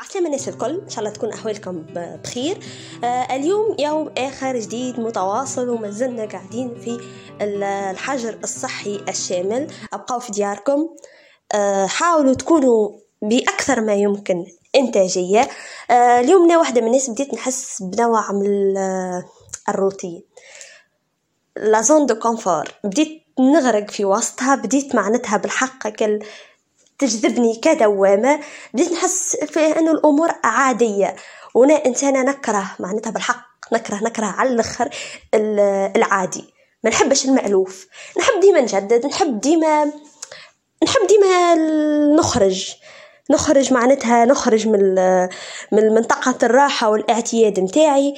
عسلامة الناس الكل. إن شاء الله تكون أحوالكم بخير. آه اليوم يوم آخر جديد متواصل وما زلنا قاعدين في الحجر الصحي الشامل. أبقوا في دياركم. آه حاولوا تكونوا بأكثر ما يمكن إنتاجية. آه اليوم أنا واحدة من الناس بديت نحس بنوع من الروتين. la zone de confort. بديت نغرق في وسطها. بديت معناتها بالحق كل تجذبني كدوامة بديت نحس في أنه الأمور عادية. وأنا إنسانة نكرة معناتها بالحق نكرة نكرة على الآخر العادي. ما نحبش المألوف. نحب ديما نجدد نحب ديما نحب ديما نخرج. نخرج معناتها نخرج من من منطقة الراحة والاعتياد متاعي.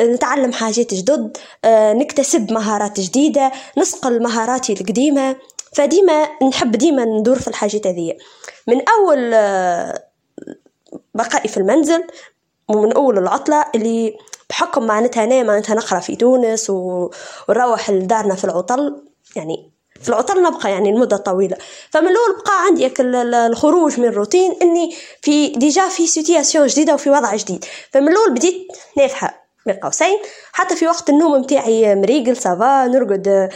نتعلم حاجات جدد نكتسب مهارات جديدة نصقل مهاراتي القديمة. فديما نحب ديما ندور في الحاجات هذيا. من أول بقائي في المنزل ومن أول العطلة اللي بحكم معناتها أنا معناتها نقرأ في تونس ونروح لدارنا في العطل يعني في العطل نبقى يعني لمدة طويلة. فمن الأول بقى عندي الخروج من الروتين إني في déjà في situation جديدة وفي وضع جديد. فمن الأول بديت نافحة بين قوسين. حتى في وقت النوم متاعي مريقل سافا نرقد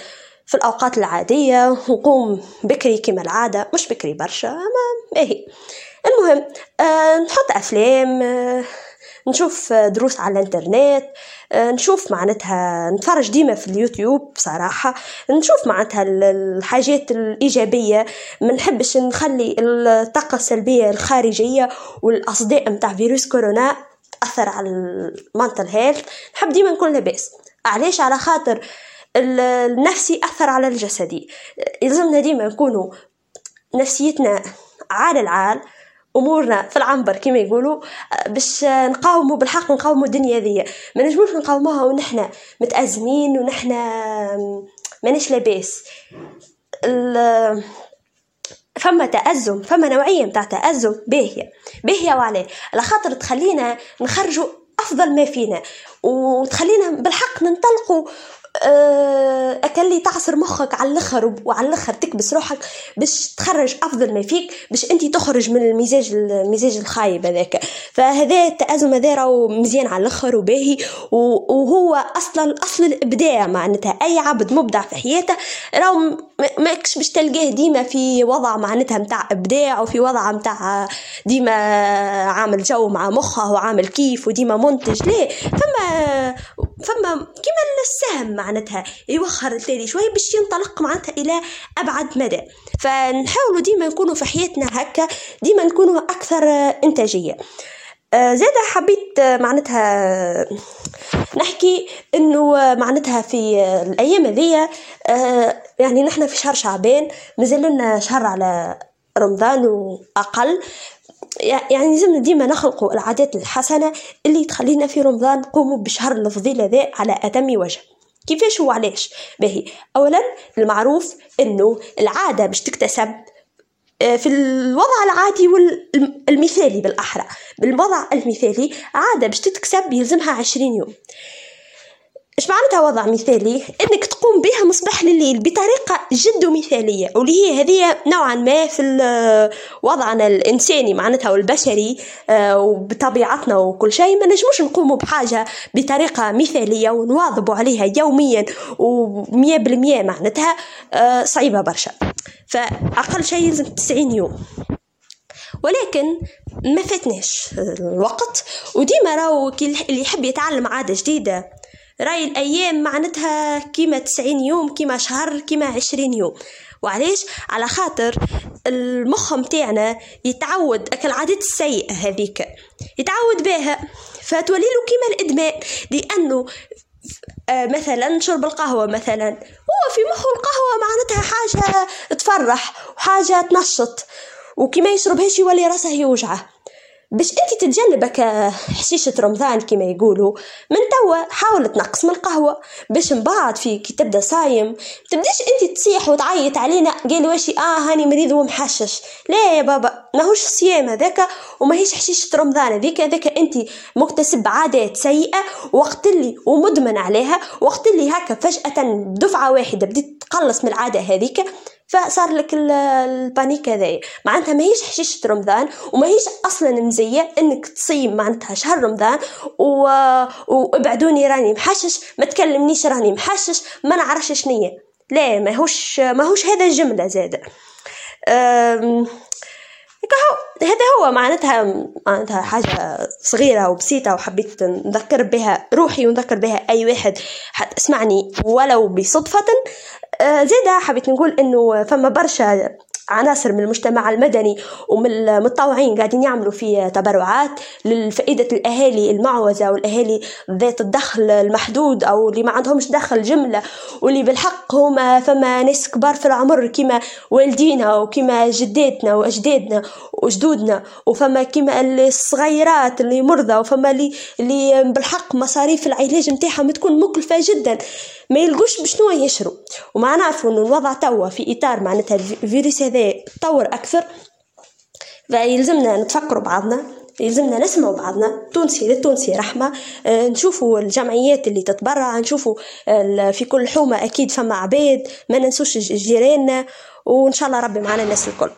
في الأوقات العادية نقوم بكري كما العادة مش بكري برشا أما باهي المهم آه نحط أفلام آه نشوف دروس على الإنترنت آه نشوف معناتها نتفرج ديما في اليوتيوب بصراحة نشوف معناتها الحاجات الإيجابية ما نحبش نخلي الطاقة السلبية الخارجية والأصداء متاع فيروس كورونا تأثر على ال mental health نحب ديما نكون لاباس. علاش؟ على خاطر النفسي أثر على الجسدي. يلزمنا ديما نكونوا نفسيتنا عال العال أمورنا في العنبر كما يقولوا باش نقاوموا بالحق نقاوموا الدنيا ذي ما نجموش نقاوموها ونحنا متأزمين ونحنا مانيش لاباس. فما تأزم فما نوعية متاع تأزم باهية باهية وعليه. على خاطر تخلينا نخرجوا أفضل ما فينا وتخلينا بالحق ننطلقوا أكلي تعصر مخك على الأخر وعلى الأخر تكبس روحك باش تخرج أفضل ما فيك باش انت تخرج من المزاج المزاج الخايب هذاك. فهذا التأزم هذا راهو مزيان على الأخر وباهي وهو أصلا أصل الإبداع معناتها. أي عبد مبدع في حياته راهو ماكش باش تلقاه ديما في وضع معناتها متاع إبداع وفي وضع متاع ديما عامل جو مع مخه وعامل كيف وديما منتج. ليه فما فما كيما السهم معناتها يوخر التالي شوي باش ينطلق معناتها إلى أبعد مدى. فنحاولوا ديما نكونوا في حياتنا هكا ديما نكونوا أكثر إنتاجية. آه، زاد حبيت معناتها نحكي إنه معناتها في الأيام هذيا آه، يعني نحن في شهر شعبان مازال لنا شهر على رمضان وأقل. يعني لازمنا ديما نخلقوا العادات الحسنة اللي تخلينا في رمضان نقوموا بشهر الفضيلة ذا على أتم وجه. كيفاش وعلاش باهي. أولا المعروف أنه العادة باش تكتسب آه، في الوضع العادي والمثالي بالأحرى. بالوضع المثالي عادة باش تتكسب يلزمها عشرين يوم. إيش معناتها وضع مثالي إنك تقوم بها مصباح لليل بطريقة جد مثالية واللي هي هذه نوعا ما في وضعنا الإنساني معناتها والبشري آه، وبطبيعتنا وكل شيء ما نجموش نقوموا بحاجة بطريقة مثالية ونواظبوا عليها يوميا ومية بالمية معناتها آه، صعيبة برشا. فأقل شيء يلزم 90 يوم. ولكن ما فاتناش الوقت وديما راهو اللي يحب يتعلم عادة جديدة راي الأيام معناتها كيما تسعين يوم كيما شهر كيما عشرين يوم. وعلاش؟ على خاطر المخ متاعنا يتعود أكل العادات السيئة هذيك. يتعود بها. فتولي له كيما الإدمان لأنه آه مثلا شرب القهوة مثلا. هو في مخه القهوة معناتها حاجة تفرح وحاجة تنشط. وكما يشربهاش يولي راسه يوجعه. باش انت تتجنبك حشيشة رمضان كما يقولوا من توا حاول تنقص من القهوة باش من بعد في كي تبدأ صايم تبديش انت تصيح وتعيط علينا قال واشي آه هاني مريض ومحشش. لا يا بابا ماهوش صيام هذاك وماهيش حشيشة رمضان هذيك هذاك انت مكتسب عادات سيئة وقت اللي ومدمن عليها وقت اللي هكا فجأة دفعة واحدة بديت تقلص من العادة هذيك. فصار لك البانيك هذايا معناتها ماهيش حشيشة رمضان وماهيش أصلا مزية إنك تصيم معناتها شهر رمضان و... وابعدوني راني محشش ما تكلمنيش راني محشش ما نعرفش شنية. لا ماهوش ماهوش هذا الجملة زاد أم... هذا هو معناتها معناتها حاجة صغيرة وبسيطة وحبيت نذكر بها روحي ونذكر بها أي واحد حتى اسمعني ولو بصدفة آه، زيدا حبيت نقول إنه فما برشا عناصر من المجتمع المدني ومن المتطوعين قاعدين يعملوا في تبرعات لفائدة الأهالي المعوزة والأهالي ذات الدخل المحدود أو اللي ما عندهمش دخل جملة واللي بالحق هما فما ناس كبار في العمر كيما والدينا وكيما جداتنا وأجدادنا وجدودنا وفما كيما الصغيرات اللي مرضى وفما اللي اللي بالحق مصاريف العلاج نتاعهم تكون مكلفة جدا. ما يلقوش بشنو يشرو وما نعرفوا انه الوضع توا في إطار معناتها الفيروس هذا تطور أكثر. فيلزمنا نتفكروا بعضنا يلزمنا نسمعوا بعضنا. تونسي للتونسي رحمة. آه، نشوفوا الجمعيات اللي تتبرع نشوفوا في كل حومة أكيد فما عباد. ما ننسوش جيراننا وإن شاء الله ربي معنا الناس الكل.